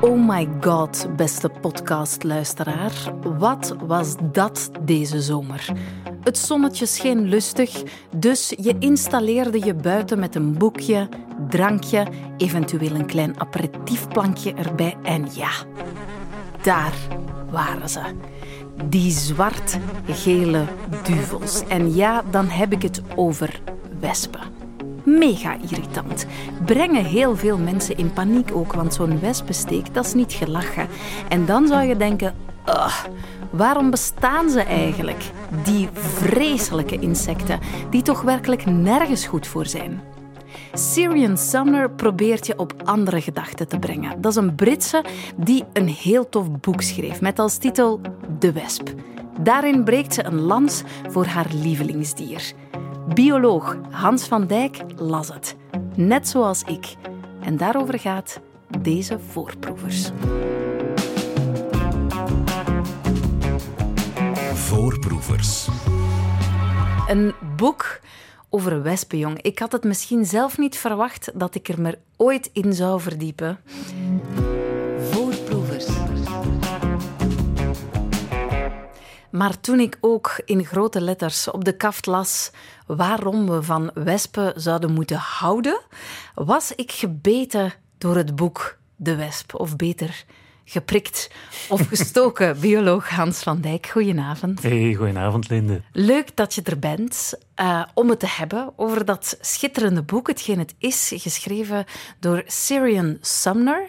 Oh my god, beste podcastluisteraar. Wat was dat deze zomer? Het zonnetje scheen lustig, dus je installeerde je buiten met een boekje, drankje, eventueel een klein aperitiefplankje erbij en ja, daar waren ze. Die zwart-gele duvels. En ja, dan heb ik het over wespen. Mega irritant. Brengen heel veel mensen in paniek ook, want zo'n wespensteek, dat is niet gelachen. En dan zou je denken, ugh, waarom bestaan ze eigenlijk? Die vreselijke insecten, die toch werkelijk nergens goed voor zijn. Syrian Summer probeert je op andere gedachten te brengen. Dat is een Britse die een heel tof boek schreef met als titel De Wesp. Daarin breekt ze een lans voor haar lievelingsdier. Bioloog Hans van Dijk las het, net zoals ik. En daarover gaat deze voorproevers. Voorproevers. Een boek over wespenjong. Ik had het misschien zelf niet verwacht dat ik er me ooit in zou verdiepen. Maar toen ik ook in grote letters op de kaft las waarom we van wespen zouden moeten houden, was ik gebeten door het boek De Wesp, of beter geprikt of gestoken. Bioloog Hans van Dijk, goedenavond. Hey, goedenavond Linde. Leuk dat je er bent uh, om het te hebben over dat schitterende boek. Hetgeen het is, geschreven door Syrian Sumner.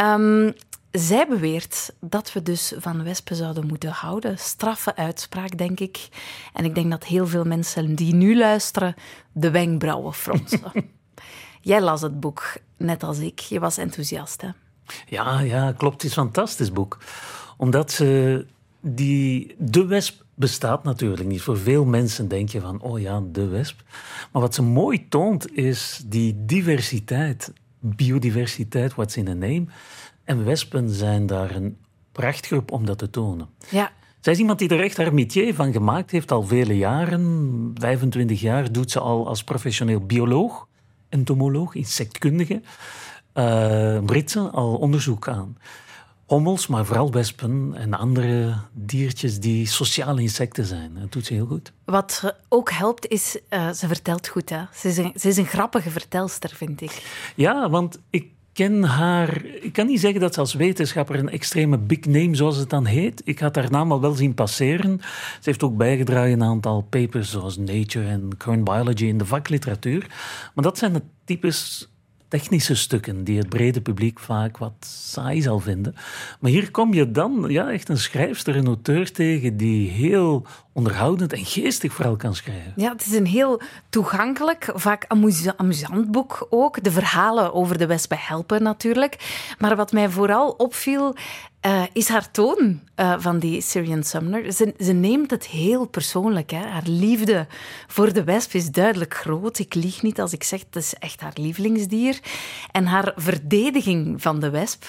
Um, zij beweert dat we dus van wespen zouden moeten houden. Straffe uitspraak, denk ik. En ik denk dat heel veel mensen die nu luisteren de wenkbrauwen fronsen. Jij las het boek, net als ik. Je was enthousiast, hè? Ja, ja, klopt. Het is een fantastisch boek. Omdat ze die... De wesp bestaat natuurlijk niet. Voor veel mensen denk je van, oh ja, de wesp. Maar wat ze mooi toont, is die diversiteit. Biodiversiteit, what's in a name. En wespen zijn daar een prachtgroep om dat te tonen. Ja. Zij is iemand die er echt haar métier van gemaakt heeft, al vele jaren. 25 jaar doet ze al als professioneel bioloog, entomoloog, insectkundige. Uh, Britse al onderzoek aan. Hommels, maar vooral wespen en andere diertjes die sociale insecten zijn. Dat doet ze heel goed. Wat ook helpt is, uh, ze vertelt goed. Hè? Ze, is een, ze is een grappige vertelster, vind ik. Ja, want ik ken haar. Ik kan niet zeggen dat ze als wetenschapper een extreme big name, zoals het dan heet. Ik had haar naam al wel zien passeren. Ze heeft ook bijgedragen aan een aantal papers zoals Nature en Current Biology in de vakliteratuur. Maar dat zijn de types technische stukken die het brede publiek vaak wat saai zal vinden. Maar hier kom je dan ja, echt een schrijfster, een auteur tegen die heel onderhoudend en geestig vooral kan schrijven. Ja, het is een heel toegankelijk, vaak amusant boek ook. De verhalen over de wespen helpen natuurlijk. Maar wat mij vooral opviel, uh, is haar toon uh, van die Syrian Sumner. Ze, ze, neemt het heel persoonlijk. Hè. Haar liefde voor de wesp is duidelijk groot. Ik lieg niet als ik zeg, het is echt haar lievelingsdier. En haar verdediging van de wesp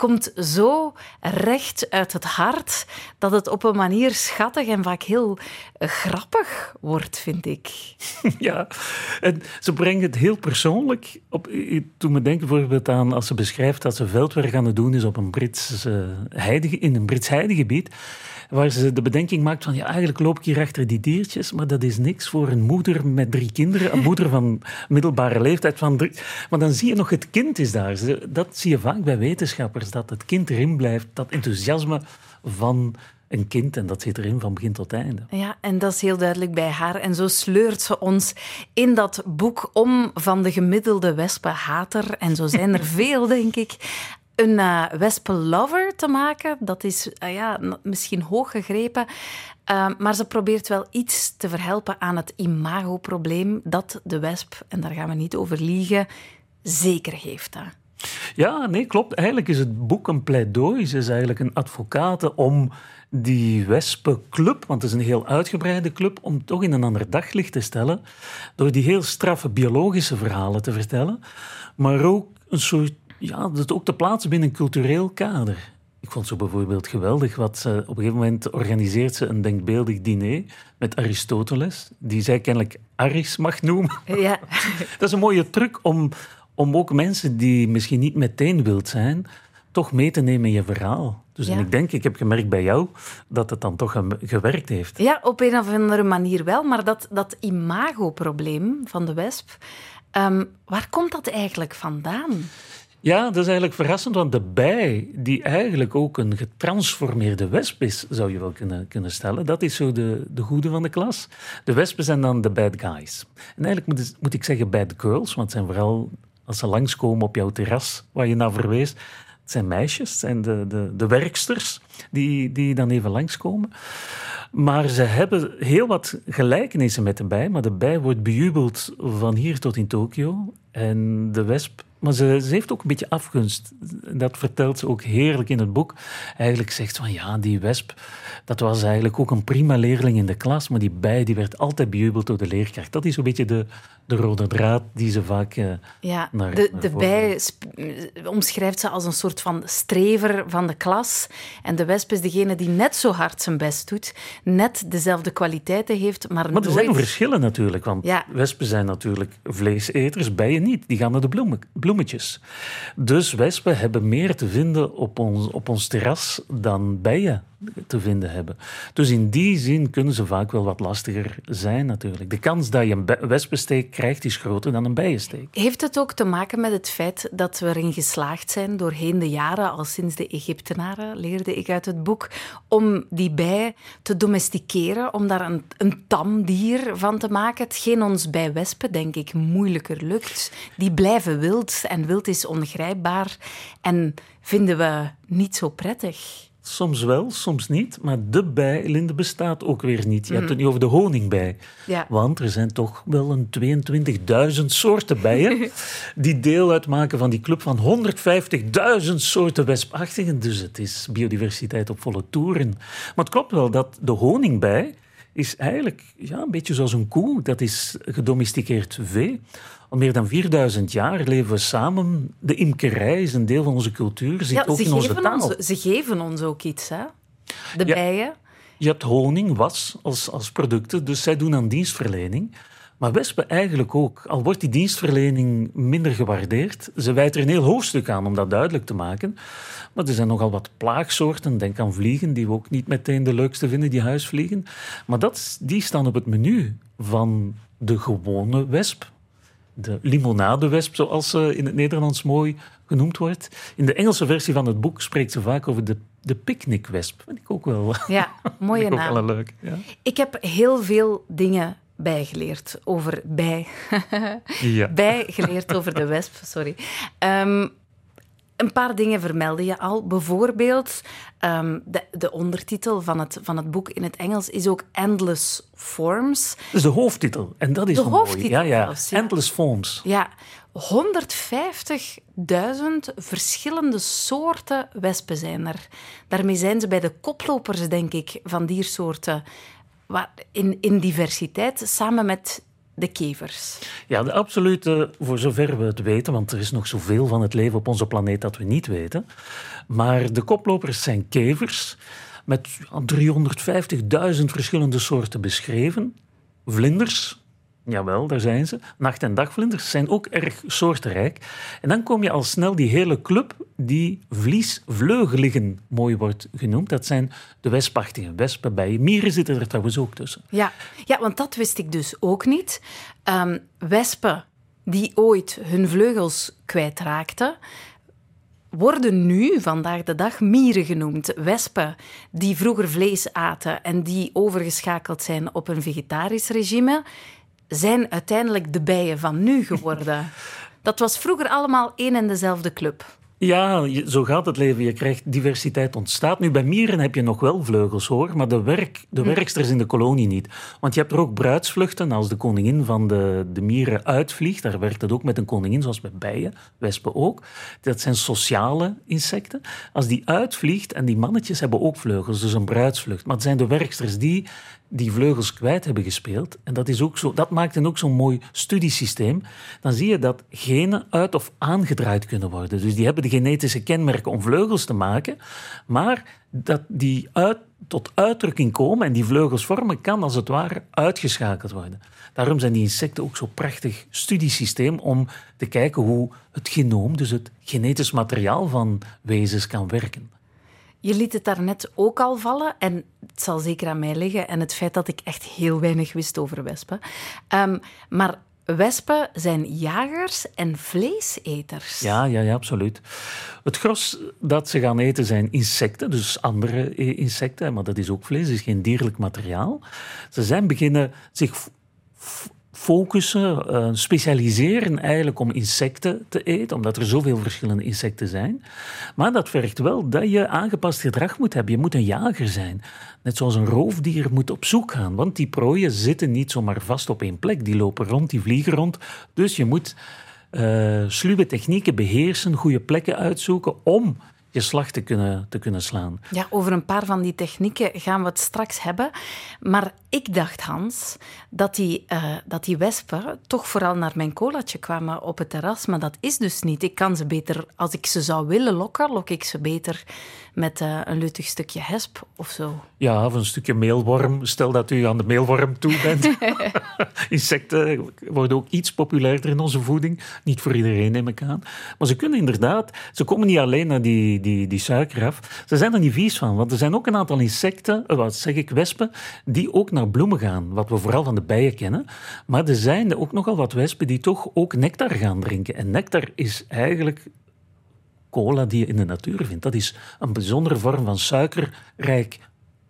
komt zo recht uit het hart dat het op een manier schattig en vaak heel grappig wordt, vind ik. Ja, en ze brengt het heel persoonlijk. Op, toen me denken bijvoorbeeld aan als ze beschrijft dat ze veldwerk aan het doen is op een Brits, uh, heide, in een Brits heidegebied waar ze de bedenking maakt van ja, eigenlijk loop ik hier achter die diertjes, maar dat is niks voor een moeder met drie kinderen, een moeder van middelbare leeftijd van. Maar dan zie je nog, het kind is daar. Dat zie je vaak bij wetenschappers, dat het kind erin blijft, dat enthousiasme van een kind en dat zit erin van begin tot einde. Ja, en dat is heel duidelijk bij haar. En zo sleurt ze ons in dat boek om van de gemiddelde wespenhater, en zo zijn er veel, denk ik, een uh, wespenlover te maken. Dat is uh, ja, misschien hoog gegrepen. Uh, maar ze probeert wel iets te verhelpen aan het imagoprobleem dat de wesp, en daar gaan we niet over liegen, zeker heeft. Hè. Ja, nee, klopt. Eigenlijk is het boek een pleidooi. Ze is eigenlijk een advocate om die wespenclub, want het is een heel uitgebreide club, om toch in een ander daglicht te stellen. Door die heel straffe biologische verhalen te vertellen. Maar ook een soort ja, dat ook te plaatsen binnen een cultureel kader. Ik vond zo bijvoorbeeld geweldig wat ze op een gegeven moment organiseert ze een denkbeeldig diner met Aristoteles, die zij kennelijk Aris mag noemen. Ja. dat is een mooie truc om om ook mensen die misschien niet meteen wild zijn, toch mee te nemen in je verhaal. Dus Ja. en ik denk, ik heb gemerkt bij jou dat het dan toch ge- gewerkt heeft. Ja, op een of andere manier wel. Maar dat, dat imagoprobleem van de wesp, ehm, waar komt dat eigenlijk vandaan? Ja, dat is eigenlijk verrassend, want de bij, die eigenlijk ook een getransformeerde wesp is, zou je wel kunnen, kunnen stellen, dat is zo de, de goede van de klas. De wespen zijn dan de bad guys. En eigenlijk moet, moet ik zeggen bad girls, want het zijn vooral als ze langskomen op jouw terras, waar je naar verwees, het zijn meisjes, het zijn de, de, de werksters die, die dan even langskomen. Maar ze hebben heel wat gelijkenissen met de bij. Maar de bij wordt bejubeld van hier tot in Tokio. En de wesp... Maar ze, ze heeft ook een beetje afgunst. Dat vertelt ze ook heerlijk in het boek. Eigenlijk zegt ze van ja, die wesp... Dat was eigenlijk ook een prima leerling in de klas. Maar die bij die werd altijd bejubeld door de leerkracht. Dat is een beetje de, de rode draad die ze vaak... eh, Ja, Naar- de, naar de bij eh, omschrijft ze als een soort van strever van de klas. En de wesp is degene die net zo hard zijn best doet, net dezelfde kwaliteiten heeft, maar, Maar er nooit... zijn verschillen natuurlijk, want Ja. wespen zijn natuurlijk vleeseters, bijen niet. Die gaan naar de bloemen, bloemetjes. Dus wespen hebben meer te vinden op ons, op ons terras dan bijen te vinden hebben. Dus in die zin kunnen ze vaak wel wat lastiger zijn natuurlijk. De kans dat je een wespensteek krijgt is groter dan een bijensteek. Heeft het ook te maken met het feit dat we erin geslaagd zijn doorheen de jaren, al sinds de Egyptenaren, leerde ik uit het boek, om die bij te domesticeren, om daar een, een van te maken? Hetgeen ons bij wespen, denk ik, moeilijker lukt. Die blijven wild en wild is ongrijpbaar en vinden we niet zo prettig. Soms wel, soms niet. Maar de bijlinde bestaat ook weer niet. Je hebt het niet over de honingbij. Ja. Want er zijn toch wel een 22.000 soorten bijen die deel uitmaken van die club van 150.000 soorten wespachtigen. Dus het is biodiversiteit op volle toeren. Maar het klopt wel dat de honingbij is eigenlijk ja, een beetje zoals een koe. Dat is gedomesticeerd vee. Al meer dan 4000 jaar leven we samen. De imkerij is een deel van onze cultuur, zit Ja, ook ze, in onze geven taal. ons, ze geven ons ook iets, hè? De Ja. bijen. Je hebt honing, was als, als producten, dus zij doen aan dienstverlening. Maar wespen eigenlijk ook. Al wordt die dienstverlening minder gewaardeerd, ze wijten er een heel hoofdstuk aan om dat duidelijk te maken. Maar er zijn nogal wat plaagsoorten, denk aan vliegen, die we ook niet meteen de leukste vinden, die huisvliegen. Maar dat, die staan op het menu van de gewone wesp. De limonadewesp, zoals ze in het Nederlands mooi genoemd wordt. In de Engelse versie van het boek spreekt ze vaak over de, de picknickwesp. Vind ik ook wel, Ja, mooie ik ook wel naam. leuk. Ja. Ik heb heel veel dingen bijgeleerd over bij. Ja. bijgeleerd over de wesp, sorry. Ehm, een paar dingen vermeldde je al. Bijvoorbeeld, ehm, de, de ondertitel van het, van het boek in het Engels is ook Endless Forms. Dat is de hoofdtitel. En dat is De mooi. Ja, ja. zelfs, ja. Endless Forms. Ja, 150.000 verschillende soorten wespen zijn er. Daarmee zijn ze bij de koplopers, denk ik, van diersoorten in, in diversiteit, samen met de kevers. Ja, de absolute, voor zover we het weten, want er is nog zoveel van het leven op onze planeet dat we niet weten. Maar de koplopers zijn kevers met 350.000 verschillende soorten beschreven. Vlinders, jawel, daar zijn ze. Nacht- en dagvlinders zijn ook erg soortenrijk. En dan kom je al snel die hele club die vliesvleugeligen mooi wordt genoemd. Dat zijn de wespachtigen wespen bij mieren zitten er trouwens ook tussen. Ja, ja want dat wist ik dus ook niet. Ehm, wespen die ooit hun vleugels kwijtraakten, worden nu vandaag de dag mieren genoemd. Wespen die vroeger vlees aten en die overgeschakeld zijn op een vegetarisch regime, zijn uiteindelijk de bijen van nu geworden. Dat was vroeger allemaal één en dezelfde club. Ja, zo gaat het leven. Je krijgt diversiteit ontstaat. Nu, bij mieren heb je nog wel vleugels, hoor. Maar de, werk, de werksters in de kolonie niet. Want je hebt er ook bruidsvluchten. Als de koningin van de, de mieren uitvliegt, daar werkt het ook met een koningin, zoals bij bijen, wespen ook. Dat zijn sociale insecten. Als die uitvliegt, en die mannetjes hebben ook vleugels, dus een bruidsvlucht. Maar het zijn de werksters die die vleugels kwijt hebben gespeeld, en dat, is ook zo, dat maakt dan ook zo'n mooi studiesysteem, dan zie je dat genen uit of aangedraaid kunnen worden. Dus die hebben de genetische kenmerken om vleugels te maken, maar dat die uit, tot uitdrukking komen en die vleugels vormen, kan als het ware uitgeschakeld worden. Daarom zijn die insecten ook zo'n prachtig studiesysteem om te kijken hoe het genoom, dus het genetisch materiaal van wezens, kan werken. Je liet het daarnet ook al vallen, en het zal zeker aan mij liggen, en het feit dat ik echt heel weinig wist over wespen. Um, maar wespen zijn jagers en vleeseters. Ja, ja, ja, absoluut. Het gros dat ze gaan eten zijn insecten, dus andere insecten, maar dat is ook vlees, is geen dierlijk materiaal. Ze zijn beginnen zich focussen, uh, specialiseren eigenlijk om insecten te eten, omdat er zoveel verschillende insecten zijn. Maar dat vergt wel dat je aangepast gedrag moet hebben. Je moet een jager zijn. Net zoals een roofdier moet op zoek gaan, want die prooien zitten niet zomaar vast op één plek. Die lopen rond, die vliegen rond. Dus je moet uh, sluwe technieken beheersen, goede plekken uitzoeken om je slag te kunnen, te kunnen slaan. Ja, over een paar van die technieken gaan we het straks hebben. Maar ik dacht, Hans, dat die, uh, dat die wespen toch vooral naar mijn colaatje kwamen op het terras. Maar dat is dus niet. Ik kan ze beter, als ik ze zou willen lokken, lok ik ze beter met uh, een luttig stukje hesp of zo. Ja, of een stukje meelworm. Stel dat u aan de meelworm toe bent. Insecten worden ook iets populairder in onze voeding. Niet voor iedereen, neem ik aan. Maar ze kunnen inderdaad... Ze komen niet alleen naar die, die, die suiker af. Ze zijn er niet vies van. Want er zijn ook een aantal insecten, eh, wat zeg ik, wespen, die ook naar bloemen gaan. Wat we vooral van de bijen kennen. Maar er zijn ook nogal wat wespen die toch ook nectar gaan drinken. En nectar is eigenlijk cola die je in de natuur vindt. Dat is een bijzondere vorm van suikerrijk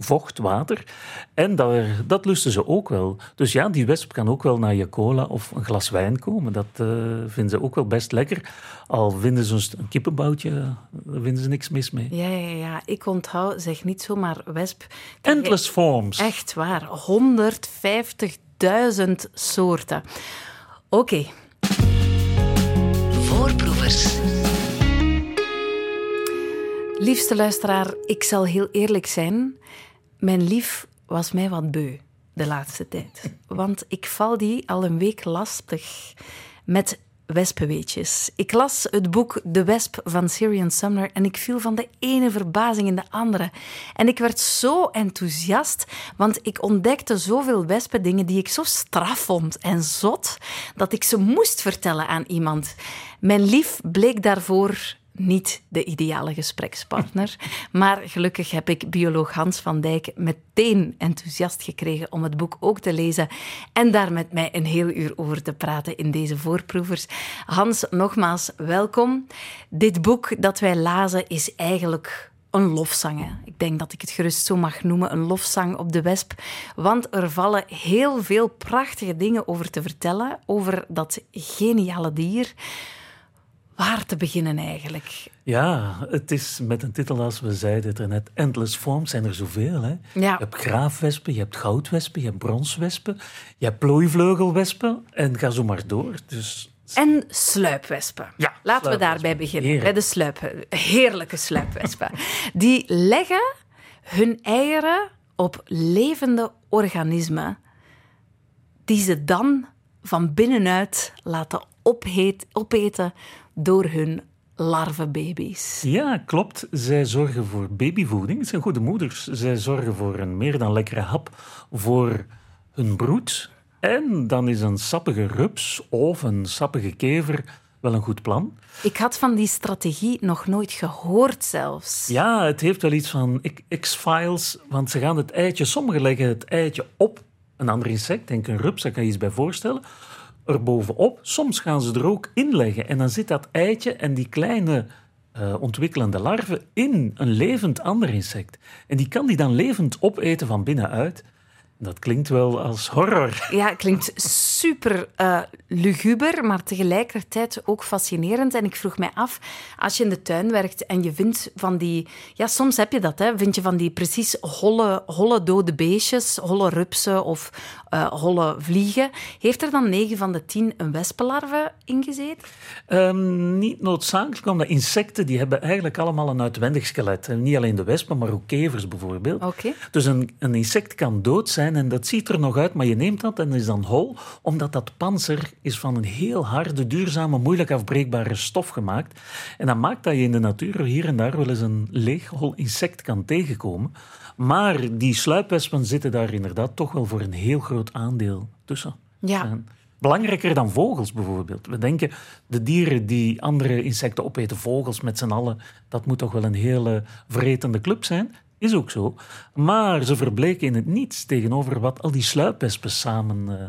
vocht, water. En dat, dat lusten ze ook wel. Dus ja, die wesp kan ook wel naar je cola of een glas wijn komen. Dat uh, vinden ze ook wel best lekker. Al vinden ze een kippenboutje, daar vinden ze niks mis mee. Ja, ja, ja. Ik onthoud, zeg niet zomaar wesp. Endless forms. Echt waar. 150.000 soorten. Oké. Okay. Voorproevers. Liefste luisteraar, ik zal heel eerlijk zijn. Mijn lief was mij wat beu de laatste tijd. Want ik val die al een week lastig met wespenweetjes. Ik las het boek De Wesp van Syrian Sumner en ik viel van de ene verbazing in de andere. En ik werd zo enthousiast, want ik ontdekte zoveel wespendingen die ik zo straf vond en zot, dat ik ze moest vertellen aan iemand. Mijn lief bleek daarvoor niet de ideale gesprekspartner. Maar gelukkig heb ik bioloog Hans van Dijk meteen enthousiast gekregen om het boek ook te lezen en daar met mij een heel uur over te praten in deze voorproevers. Hans, nogmaals welkom. Dit boek dat wij lazen is eigenlijk een lofzang. Ik denk dat ik het gerust zo mag noemen, een lofzang op de wesp. Want er vallen heel veel prachtige dingen over te vertellen, over dat geniale dier waar te beginnen eigenlijk? Ja, het is met een titel als we zeiden er net, Endless Forms zijn er zoveel. Hè? Ja. Je hebt graafwespen, je hebt goudwespen, je hebt bronswespen, je hebt plooivleugelwespen en ga zo maar door. Dus... En sluipwespen. Ja, Laten we daarbij beginnen, bij de sluip, heerlijke sluipwespen. Die leggen hun eieren op levende organismen die ze dan van binnenuit laten opeten door hun larvenbaby's. Ja, klopt. Zij zorgen voor babyvoeding. Het zijn goede moeders. Zij zorgen voor een meer dan lekkere hap voor hun broed. En dan is een sappige rups of een sappige kever wel een goed plan. Ik had van die strategie nog nooit gehoord zelfs. Ja, het heeft wel iets van X-Files, want ze gaan het eitje, sommigen leggen het eitje op een ander insect, denk een rups, daar kan je iets bij voorstellen erbovenop. Soms gaan ze er ook in leggen en dan zit dat eitje en die kleine uh, ontwikkelende larve in een levend ander insect. En die kan die dan levend opeten van binnenuit. Dat klinkt wel als horror. Ja, klinkt super uh, luguber, maar tegelijkertijd ook fascinerend. En ik vroeg mij af, als je in de tuin werkt en je vindt van die... Ja, soms heb je dat, hè. Vind je van die precies holle, holle dode beestjes, holle rupsen of uh, holle vliegen. Heeft er dan 9 van de 10 een wespenlarve ingezeten? Um, niet noodzakelijk, omdat insecten die hebben eigenlijk allemaal een uitwendig skelet. En niet alleen de wespen, maar ook kevers bijvoorbeeld. Okay. Dus een, een insect kan dood zijn zijn en dat ziet er nog uit, maar je neemt dat en is dan hol, omdat dat panzer is van een heel harde, duurzame, moeilijk afbreekbare stof gemaakt. En dat maakt dat je in de natuur hier en daar wel eens een leeg hol insect kan tegenkomen. Maar die sluipwespen zitten daar inderdaad toch wel voor een heel groot aandeel tussen. Ja. En belangrijker dan vogels bijvoorbeeld. We denken de dieren die andere insecten opeten, vogels met z'n allen, dat moet toch wel een hele vretende club zijn. Is ook zo. Maar ze verbleken in het niets tegenover wat al die sluipwespen samen eh,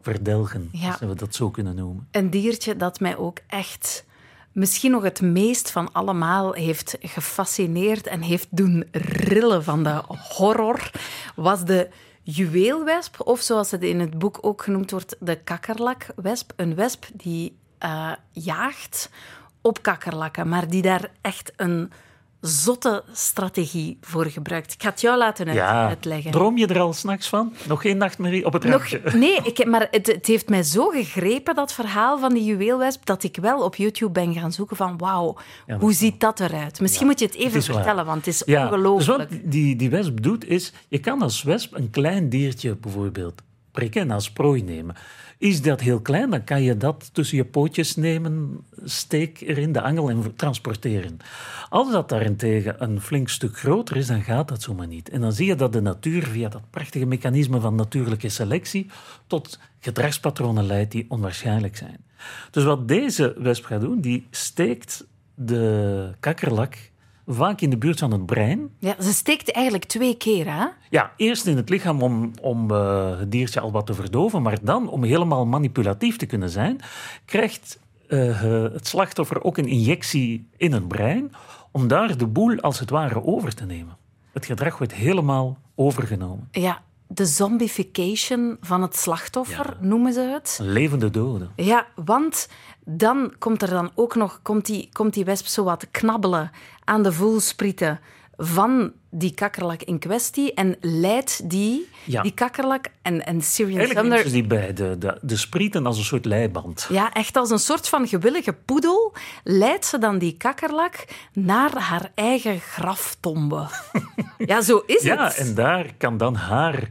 verdelgen, Ja. als we dat zo kunnen noemen. Een diertje dat mij ook echt misschien nog het meest van allemaal heeft gefascineerd en heeft doen rillen van de horror, was de juweelwesp, of zoals het in het boek ook genoemd wordt, de kakkerlakwesp. Een wesp die eh, jaagt op kakkerlakken, maar die daar echt een zotte strategie voor gebruikt. Ik ga het jou laten uit- Ja, uitleggen. droom je er al s'nachts van? Nog geen nachtmerrie op het Nog, randje? nee, ik, maar het, het heeft mij zo gegrepen, dat verhaal van die juweelwesp, dat ik wel op YouTube ben gaan zoeken van wauw, Ja, hoe ziet dat eruit? Misschien moet je het even vertellen, want het is Ja, dus ongelooflijk. wat die, die wesp doet is, je kan als wesp een klein diertje bijvoorbeeld prikken en als prooi nemen. Is dat heel klein, dan kan je dat tussen je pootjes nemen, steek erin de angel en transporteren. Als dat daarentegen een flink stuk groter is, dan gaat dat zomaar niet. En dan zie je dat de natuur via dat prachtige mechanisme van natuurlijke selectie tot gedragspatronen leidt die onwaarschijnlijk zijn. Dus wat deze wesp gaat doen, die steekt de kakkerlak vaak in de buurt van het brein. Ja, ze steekt eigenlijk twee keer, hè? Ja, eerst in het lichaam om, om eh, het diertje al wat te verdoven, maar dan, om helemaal manipulatief te kunnen zijn, krijgt eh, het slachtoffer ook een injectie in het brein om daar de boel als het ware over te nemen. Het gedrag wordt helemaal overgenomen. Ja, de zombification van het slachtoffer, noemen ze het. Een levende dode. Ja, want dan komt er dan ook nog, komt die, komt die wesp zo wat knabbelen aan de voelsprieten van die kakkerlak in kwestie en leidt die, Ja. die kakkerlak en, en Syrian Eigenlijk Thunder... ze die bij de, de, de sprieten als een soort leiband. Ja, echt als een soort van gewillige poedel leidt ze dan die kakkerlak naar haar eigen graftombe. ja, zo is Ja, het. en daar kan dan haar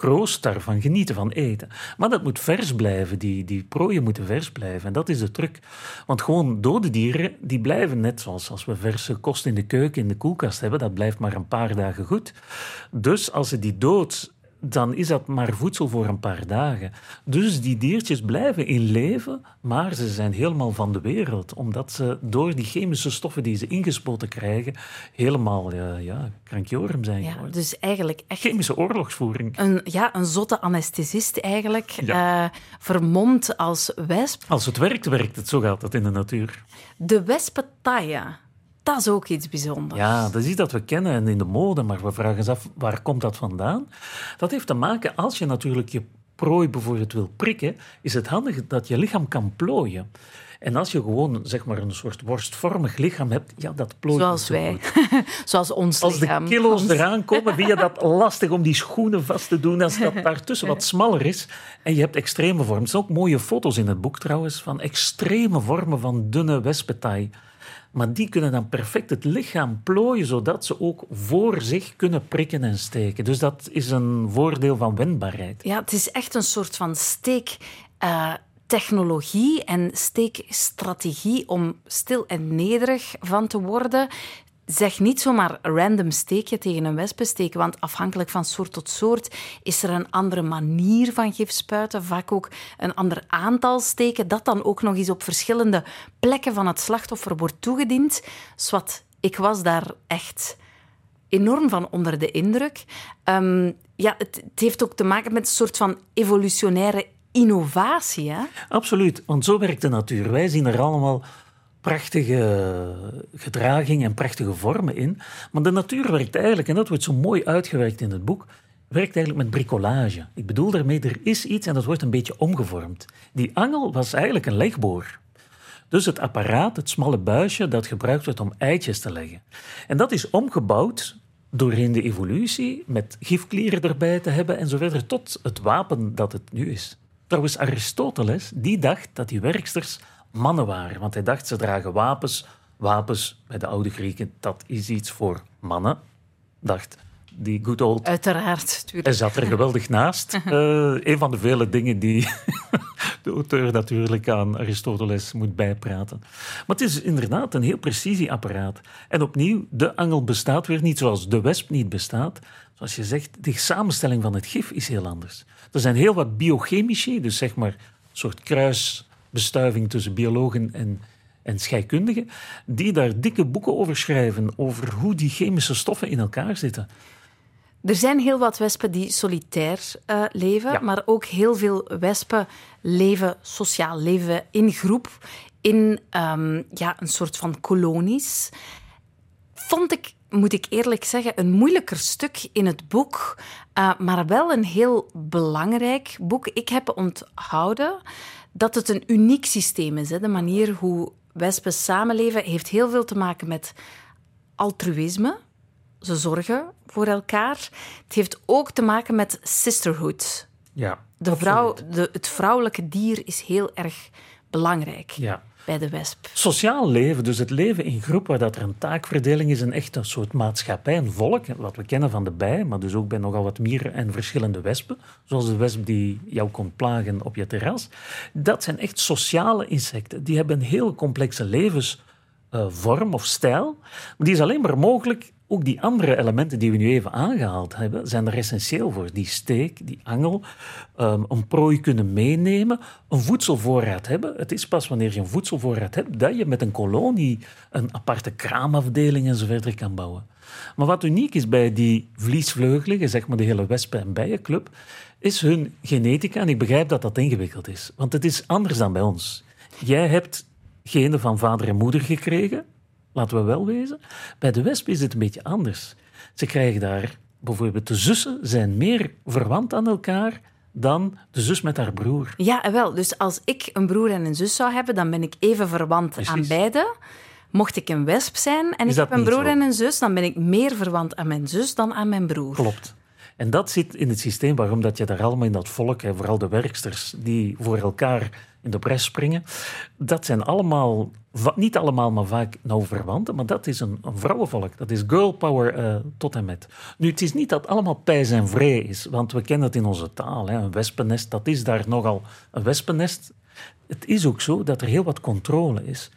kroost daarvan genieten, van eten. Maar dat moet vers blijven, die, die prooien moeten vers blijven. En dat is de truc. Want gewoon dode dieren, die blijven net zoals als we verse kost in de keuken, in de koelkast hebben, dat blijft maar een paar dagen goed. Dus als ze die dood dan is dat maar voedsel voor een paar dagen. Dus die diertjes blijven in leven, maar ze zijn helemaal van de wereld. Omdat ze door die chemische stoffen die ze ingespoten krijgen, helemaal ja, ja, krankjorum zijn Ja, geworden. dus eigenlijk echt Chemische oorlogsvoering. een, ja, een zotte anesthesist eigenlijk, Ja. eh, vermomd als wesp. Als het werkt, werkt het. Zo gaat het in de natuur. De wespentaille, dat is ook iets bijzonders. Ja, dat is iets dat we kennen en in de mode, maar we vragen ons af, waar komt dat vandaan? Dat heeft te maken, als je natuurlijk je prooi bijvoorbeeld wil prikken, is het handig dat je lichaam kan plooien. En als je gewoon zeg maar een soort worstvormig lichaam hebt, ja, dat plooit Zoals zo wij. Zoals ons Als de kilo's eraan komen, vind je dat lastig om die schoenen vast te doen. Als dat daartussen wat smaller is. En je hebt extreme vormen. Er zijn ook mooie foto's in het boek trouwens van extreme vormen van dunne wespetaai. Maar die kunnen dan perfect het lichaam plooien, zodat ze ook voor zich kunnen prikken en steken. Dus dat is een voordeel van wendbaarheid. Ja, het is echt een soort van steek. eh, technologie en steekstrategie om stil en nederig van te worden. Zeg niet zomaar random steekje tegen een wespen steken, want afhankelijk van soort tot soort is er een andere manier van gif spuiten, vaak ook een ander aantal steken, dat dan ook nog eens op verschillende plekken van het slachtoffer wordt toegediend. Swat, ik was daar echt enorm van onder de indruk. Ehm, ja, het, het heeft ook te maken met een soort van evolutionaire innovatie. Hè? Absoluut, want zo werkt de natuur. Wij zien er allemaal prachtige gedraging en prachtige vormen in. Maar de natuur werkt eigenlijk, en dat wordt zo mooi uitgewerkt in het boek, werkt eigenlijk met bricolage. Ik bedoel daarmee, er is iets en dat wordt een beetje omgevormd. Die angel was eigenlijk een legboor. Dus het apparaat, het smalle buisje dat gebruikt wordt om eitjes te leggen. En dat is omgebouwd doorheen de evolutie, met gifklieren erbij te hebben en zo verder, tot het wapen dat het nu is. Trouwens, Aristoteles, die dacht dat die werksters mannen waren. Want hij dacht, ze dragen wapens. Wapens, bij de oude Grieken, dat is iets voor mannen, dacht die good old Uiteraard. tuurlijk. hij zat er geweldig naast. Uh, een van de vele dingen die de auteur natuurlijk aan Aristoteles moet bijpraten. Maar het is inderdaad een heel precisieapparaat. En opnieuw, de angel bestaat weer niet zoals de wesp niet bestaat. Zoals je zegt, de samenstelling van het gif is heel anders. Er zijn heel wat biochemici, dus zeg maar een soort kruisbestuiving tussen biologen en, en scheikundigen, die daar dikke boeken over schrijven, over hoe die chemische stoffen in elkaar zitten. Er zijn heel wat wespen die solitair uh, leven, ja. maar ook heel veel wespen leven sociaal, leven in groep, in um, ja, een soort van kolonies. Vond ik, moet ik eerlijk zeggen, een moeilijker stuk in het boek, uh, maar wel een heel belangrijk boek. Ik heb onthouden dat het een uniek systeem is. Hè. De manier hoe wespen samenleven heeft heel veel te maken met altruïsme. Ze zorgen voor elkaar. Het heeft ook te maken met sisterhood. Ja, de vrouw, de, het vrouwelijke dier is heel erg belangrijk ja. bij de wesp. Sociaal leven, dus het leven in groep waar dat er een taakverdeling is, een echt een soort maatschappij, een volk, wat we kennen van de bij, maar dus ook bij nogal wat mieren en verschillende wespen, zoals de wesp die jou komt plagen op je terras. Dat zijn echt sociale insecten. Die hebben een heel complexe levensvorm of stijl, maar die is alleen maar mogelijk ook die andere elementen die we nu even aangehaald hebben, zijn er essentieel voor. Die steek, die angel, um, een prooi kunnen meenemen, een voedselvoorraad hebben. Het is pas wanneer je een voedselvoorraad hebt dat je met een kolonie een aparte kraamafdeling en kan bouwen. Maar wat uniek is bij die vliesvleugeligen, zeg maar de hele wespen- en bijenclub, is hun genetica. En ik begrijp dat dat ingewikkeld is, want het is anders dan bij ons. Jij hebt genen van vader en moeder gekregen, laten we wel wezen. Bij de wesp is het een beetje anders. Ze krijgen daar bijvoorbeeld de zussen zijn meer verwant aan elkaar dan de zus met haar broer. Ja, wel. Dus als ik een broer en een zus zou hebben, dan ben ik even verwant Precies. aan beide. Mocht ik een wesp zijn en Is ik heb een broer zo? en een zus, dan ben ik meer verwant aan mijn zus dan aan mijn broer. Klopt. En dat zit in het systeem waarom dat je daar allemaal in dat volk, vooral de werksters die voor elkaar in de bres springen, dat zijn allemaal, niet allemaal, maar vaak nauw verwanten, maar dat is een, vrouwenvolk. Dat is girl power eh, tot en met. Nu, het is niet dat allemaal pijs en vrij is, want we kennen het in onze taal. Hè. Een wespennest, dat is daar nogal een wespennest. Het is ook zo dat er heel wat controle is.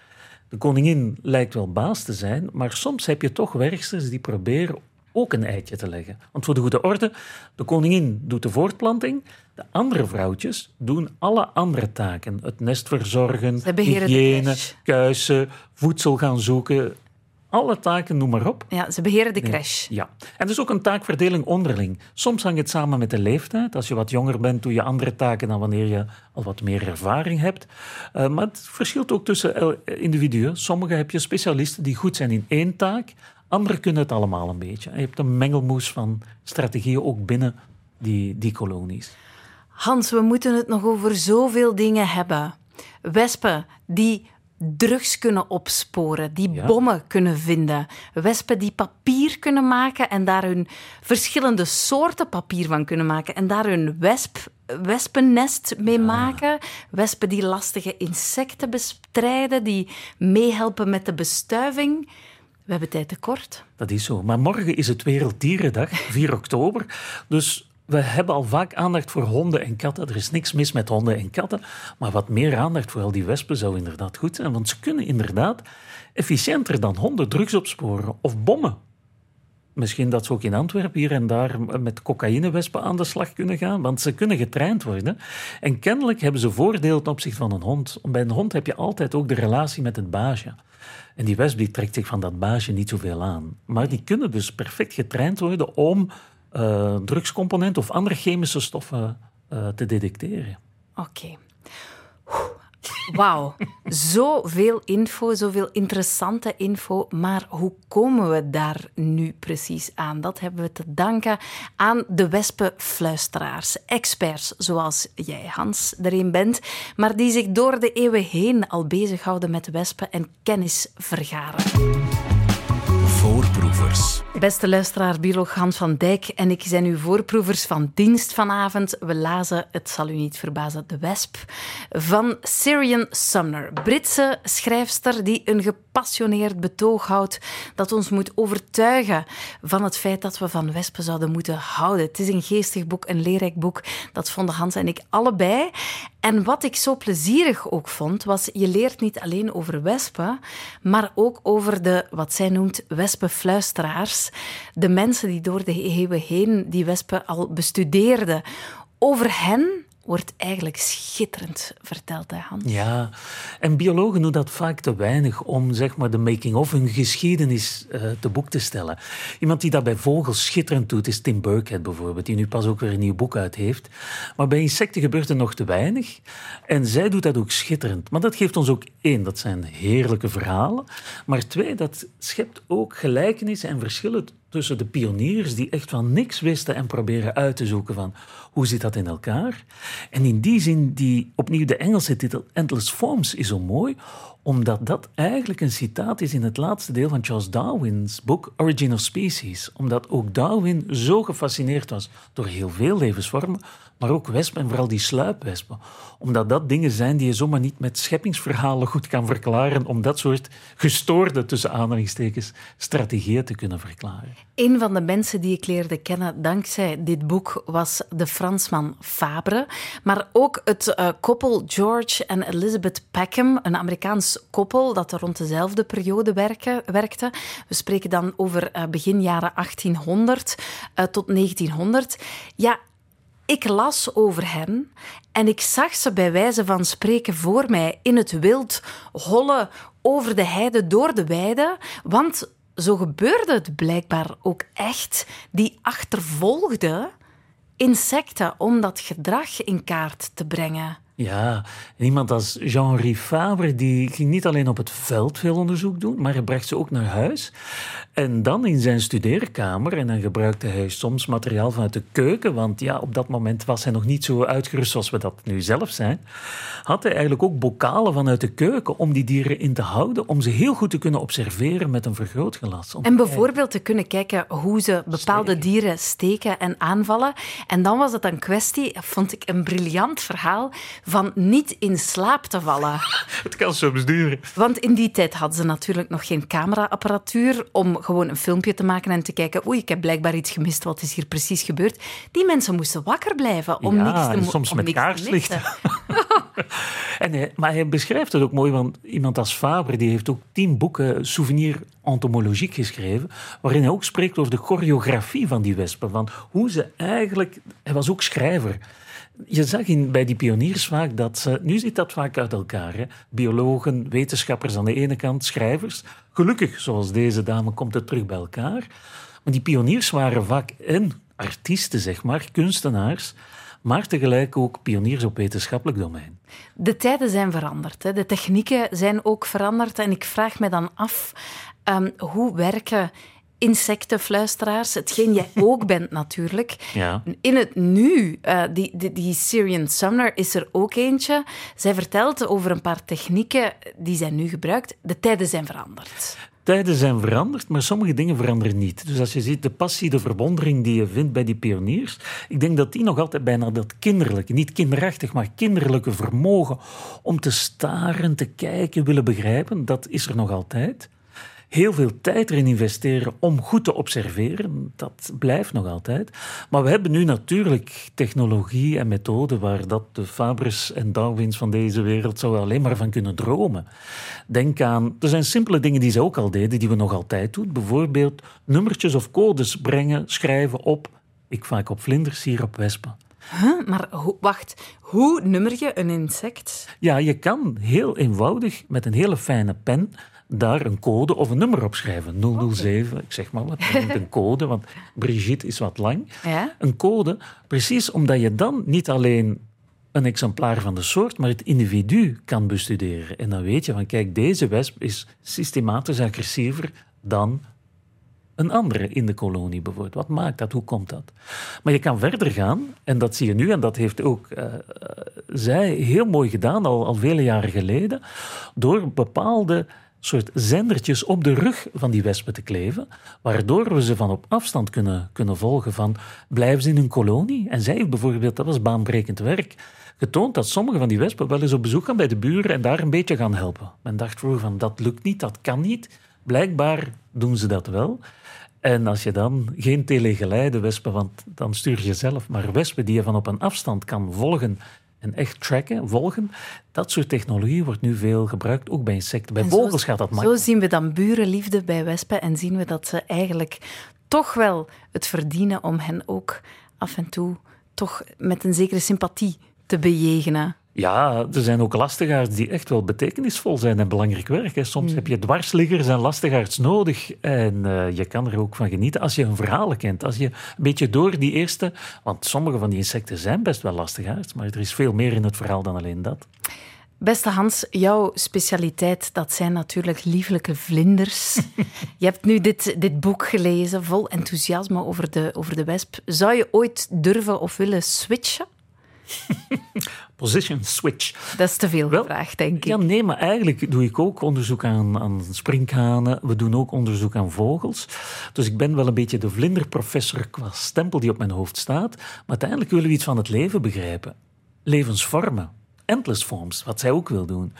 De koningin lijkt wel baas te zijn, maar soms heb je toch werksters die proberen ook een eitje te leggen. Want voor de goede orde, de koningin doet de voortplanting, de andere vrouwtjes doen alle andere taken. Het nest verzorgen, hygiëne, kuisen, voedsel gaan zoeken. Alle taken, noem maar op. Ja, ze beheren de crash. Ja, en er is ook een taakverdeling onderling. Soms hangt het samen met de leeftijd. Als je wat jonger bent, doe je andere taken dan wanneer je al wat meer ervaring hebt. Eh, maar het verschilt ook tussen el- individuen. Sommige heb je specialisten die goed zijn in één taak. Anderen kunnen het allemaal een beetje. En je hebt een mengelmoes van strategieën ook binnen die, die kolonies. Hans, we moeten het nog over zoveel dingen hebben. Wespen die drugs kunnen opsporen, die Ja. bommen kunnen vinden. Wespen die papier kunnen maken en daar hun verschillende soorten papier van kunnen maken en daar hun wesp, wespennest mee maken. Wespen die lastige insecten bestrijden, die meehelpen met de bestuiving. We hebben tijd tekort. Dat is zo. Maar morgen is het Werelddierendag, 4 oktober. Dus we hebben al vaak aandacht voor honden en katten. Er is niks mis met honden en katten. Maar wat meer aandacht voor al die wespen zou inderdaad goed zijn. Want ze kunnen inderdaad efficiënter dan honden drugs opsporen of bommen. Misschien dat ze ook in Antwerpen hier en daar met cocaïnewespen aan de slag kunnen gaan, want ze kunnen getraind worden. En kennelijk hebben ze voordeel ten opzichte van een hond. Bij een hond heb je altijd ook de relatie met het baasje. En die wesp die trekt zich van dat baasje niet zoveel aan. Maar die kunnen dus perfect getraind worden om eh, drugscomponenten of andere chemische stoffen eh, te detecteren. Oké. Wauw, zoveel info, zoveel interessante info. Maar hoe komen we daar nu precies aan? Dat hebben we te danken aan de wespenfluisteraars, experts zoals jij, Hans, er een bent, maar die zich door de eeuwen heen al bezighouden met wespen en kennis vergaren. Voorproevers. Beste luisteraar, bioloog Hans van Dijk en ik zijn uw voorproevers van dienst vanavond. We lazen, het zal u niet verbazen, De Wesp van Syrian Sumner. Britse schrijfster die een gepassioneerd betoog houdt dat ons moet overtuigen van het feit dat we van wespen zouden moeten houden. Het is een geestig boek, een leerrijk boek. Dat vonden Hans en ik allebei. En wat ik zo plezierig ook vond, was je leert niet alleen over wespen, maar ook over de, wat zij noemt, wespenfluisteraars. De mensen die door de eeuwen heen die wespen al bestudeerden. Over hen wordt eigenlijk schitterend verteld, hè, Hans? Ja, en biologen doen dat vaak te weinig om zeg maar, de making-of, hun geschiedenis uh, te boek te stellen. Iemand die dat bij vogels schitterend doet, is Tim Burkhead bijvoorbeeld, die nu pas ook weer een nieuw boek uit heeft. Maar bij insecten gebeurt er nog te weinig. En zij doet dat ook schitterend. Maar dat geeft ons ook één, dat zijn heerlijke verhalen. Maar twee, dat schept ook gelijkenissen en verschillen tussen de pioniers die echt van niks wisten en proberen uit te zoeken van hoe zit dat in elkaar. En in die zin, die, opnieuw de Engelse titel Endless Forms is zo mooi, omdat dat eigenlijk een citaat is in het laatste deel van Charles Darwin's boek Origin of Species. Omdat ook Darwin zo gefascineerd was door heel veel levensvormen, maar ook wespen en vooral die sluipwespen. Omdat dat dingen zijn die je zomaar niet met scheppingsverhalen goed kan verklaren, om dat soort gestoorde, tussen aanhalingstekens, strategieën te kunnen verklaren. Een van de mensen die ik leerde kennen dankzij dit boek was de Fransman Fabre, maar ook het uh, koppel George en Elizabeth Peckham, een Amerikaans koppel dat rond dezelfde periode werkte. We spreken dan over uh, begin jaren 1800 uh, tot 1900. Ja, ik las over hen en ik zag ze bij wijze van spreken voor mij in het wild hollen over de heide door de weide, want zo gebeurde het blijkbaar ook echt. Die achtervolgde insecten om dat gedrag in kaart te brengen. Ja, iemand als Jean-Henri Fabre die ging niet alleen op het veld veel onderzoek doen, maar hij bracht ze ook naar huis. En dan in zijn studeerkamer, en dan gebruikte hij soms materiaal vanuit de keuken, want ja, op dat moment was hij nog niet zo uitgerust zoals we dat nu zelf zijn, had hij eigenlijk ook bokalen vanuit de keuken om die dieren in te houden, om ze heel goed te kunnen observeren met een vergrootglas. En bijvoorbeeld te kunnen kijken hoe ze bepaalde dieren steken en aanvallen. En dan was het een kwestie, vond ik een briljant verhaal, van niet in slaap te vallen. Het kan soms duren. Want in die tijd hadden ze natuurlijk nog geen cameraapparatuur om gewoon een filmpje te maken en te kijken oei, ik heb blijkbaar iets gemist, wat is hier precies gebeurd? Die mensen moesten wakker blijven om ja, niks te en soms om met kaarslicht. En hij, maar hij beschrijft het ook mooi, want iemand als Fabre die heeft ook tien boeken souvenir entomologiek geschreven, waarin hij ook spreekt over de choreografie van die wespen, van hoe ze eigenlijk... Hij was ook schrijver. Je zag in, bij die pioniers vaak dat ze... Nu zit dat vaak uit elkaar. Hè? Biologen, wetenschappers aan de ene kant, schrijvers. Gelukkig, zoals deze dame, komt het terug bij elkaar. Maar die pioniers waren vaak en artiesten, zeg maar, kunstenaars, maar tegelijk ook pioniers op wetenschappelijk domein. De tijden zijn veranderd. Hè. De technieken zijn ook veranderd. En ik vraag me dan af, ehm, hoe werken insectenfluisteraars, hetgeen jij ook bent natuurlijk. Ja. In het nu, eh, die, die, die Syrian Sumner is er ook eentje. Zij vertelt over een paar technieken die zij nu gebruikt. De tijden zijn veranderd. Tijden zijn veranderd, maar sommige dingen veranderen niet. Dus als je ziet de passie, de verwondering die je vindt bij die pioniers, ik denk dat die nog altijd bijna dat kinderlijke, niet kinderachtig, maar kinderlijke vermogen om te staren, te kijken, willen begrijpen, dat is er nog altijd. Heel veel tijd erin investeren om goed te observeren, dat blijft nog altijd. Maar we hebben nu natuurlijk technologie en methoden waar dat de Fabres en Darwins van deze wereld zouden alleen maar van kunnen dromen. Denk aan, er zijn simpele dingen die ze ook al deden, die we nog altijd doen. Bijvoorbeeld nummertjes of codes brengen, schrijven op, ik vaak op vlinders, hier op wespen. Huh? Maar ho- wacht, hoe nummer je een insect? Ja, je kan heel eenvoudig met een hele fijne pen daar een code of een nummer op schrijven. 007, ik zeg maar wat, een code, want Brigitte is wat lang. Ja? Een code, precies omdat je dan niet alleen een exemplaar van de soort, maar het individu kan bestuderen. En dan weet je van, kijk, deze wesp is systematisch agressiever dan een andere in de kolonie bijvoorbeeld. Wat maakt dat? Hoe komt dat? Maar je kan verder gaan, en dat zie je nu, en dat heeft ook uh, zij heel mooi gedaan, al, al vele jaren geleden, door bepaalde soort zendertjes op de rug van die wespen te kleven, waardoor we ze van op afstand kunnen, kunnen volgen van blijven ze in hun kolonie. En zij bijvoorbeeld, dat was baanbrekend werk, getoond dat sommige van die wespen wel eens op bezoek gaan bij de buren en daar een beetje gaan helpen. Men dacht vroeger van dat lukt niet, dat kan niet. Blijkbaar doen ze dat wel. En als je dan geen telegeleide wespen, want dan stuur je zelf, maar wespen die je van op een afstand kan volgen en echt tracken, volgen, dat soort technologie wordt nu veel gebruikt, ook bij insecten. Bij vogels gaat dat makkelijk. Zo zien we dan burenliefde bij wespen en zien we dat ze eigenlijk toch wel het verdienen om hen ook af en toe toch met een zekere sympathie te bejegenen. Ja, er zijn ook lastigaards die echt wel betekenisvol zijn en belangrijk werk. Hè. Soms mm. heb je dwarsliggers en lastigaards nodig. En uh, je kan er ook van genieten als je een verhaal kent. Als je een beetje door die eerste... Want sommige van die insecten zijn best wel lastigaards, maar er is veel meer in het verhaal dan alleen dat. Beste Hans, jouw specialiteit, dat zijn natuurlijk lieflijke vlinders. je hebt nu dit, dit boek gelezen, vol enthousiasme over de, over de wesp. Zou je ooit durven of willen switchen? Position switch. Dat is te veel gevraagd, denk ik. Ja, nee, maar eigenlijk doe ik ook onderzoek aan, aan sprinkhanen. We doen ook onderzoek aan vogels. Dus ik ben wel een beetje de vlinderprofessor qua stempel die op mijn hoofd staat. Maar uiteindelijk willen we iets van het leven begrijpen. Levensvormen. Endless forms, wat zij ook wil doen.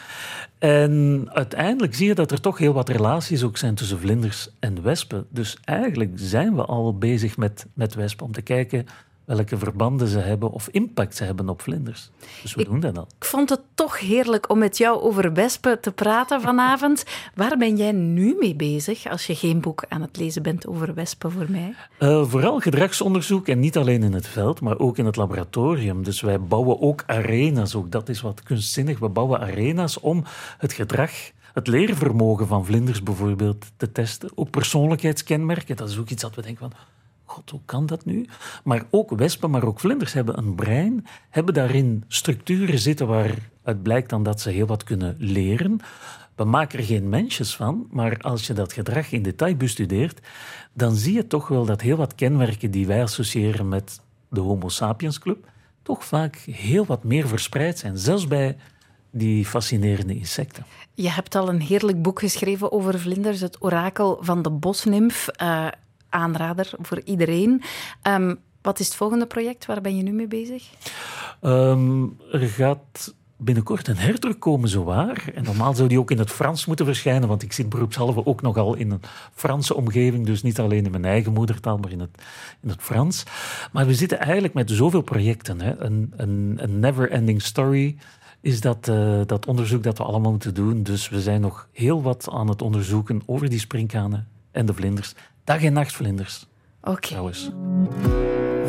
En uiteindelijk zie je dat er toch heel wat relaties ook zijn tussen vlinders en wespen. Dus eigenlijk zijn we al bezig met, met wespen om te kijken welke verbanden ze hebben of impact ze hebben op vlinders. Dus we doen dat al. Ik vond het toch heerlijk om met jou over wespen te praten vanavond. Waar ben jij nu mee bezig als je geen boek aan het lezen bent over wespen voor mij? Uh, vooral gedragsonderzoek en niet alleen in het veld, maar ook in het laboratorium. Dus wij bouwen ook arena's, ook dat is wat kunstzinnig. We bouwen arena's om het gedrag het leervermogen van vlinders bijvoorbeeld te testen. Ook persoonlijkheidskenmerken, dat is ook iets dat we denken van god, hoe kan dat nu? Maar ook wespen, maar ook vlinders hebben een brein, hebben daarin structuren zitten waaruit blijkt dan dat ze heel wat kunnen leren. We maken er geen mensjes van, maar als je dat gedrag in detail bestudeert, dan zie je toch wel dat heel wat kenmerken die wij associëren met de Homo sapiens club, toch vaak heel wat meer verspreid zijn, zelfs bij die fascinerende insecten. Je hebt al een heerlijk boek geschreven over vlinders, het orakel van de bosnimf. Uh, aanrader voor iedereen. Um, wat is het volgende project? Waar ben je nu mee bezig? Um, er gaat binnenkort een herdruk komen, zowaar. En normaal zou die ook in het Frans moeten verschijnen, want ik zit beroepshalve ook nogal in een Franse omgeving, dus niet alleen in mijn eigen moedertaal, maar in het, in het Frans. Maar we zitten eigenlijk met zoveel projecten. Hè. Een, een, never-ending story is dat, uh, dat onderzoek dat we allemaal moeten doen. Dus we zijn nog heel wat aan het onderzoeken over die sprinkhanen en de vlinders. Dag- en nachtvlinders. Oké. Okay. Trouwens.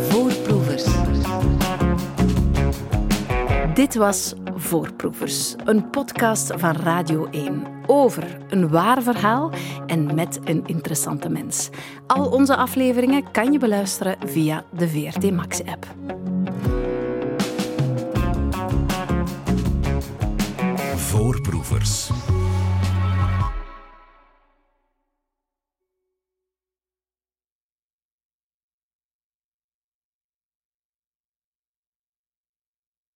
Voorproevers. Dit was Voorproevers, een podcast van Radio 1 over een waar verhaal en met een interessante mens. Al onze afleveringen kan je beluisteren via de VRT Max-app. Voorproevers.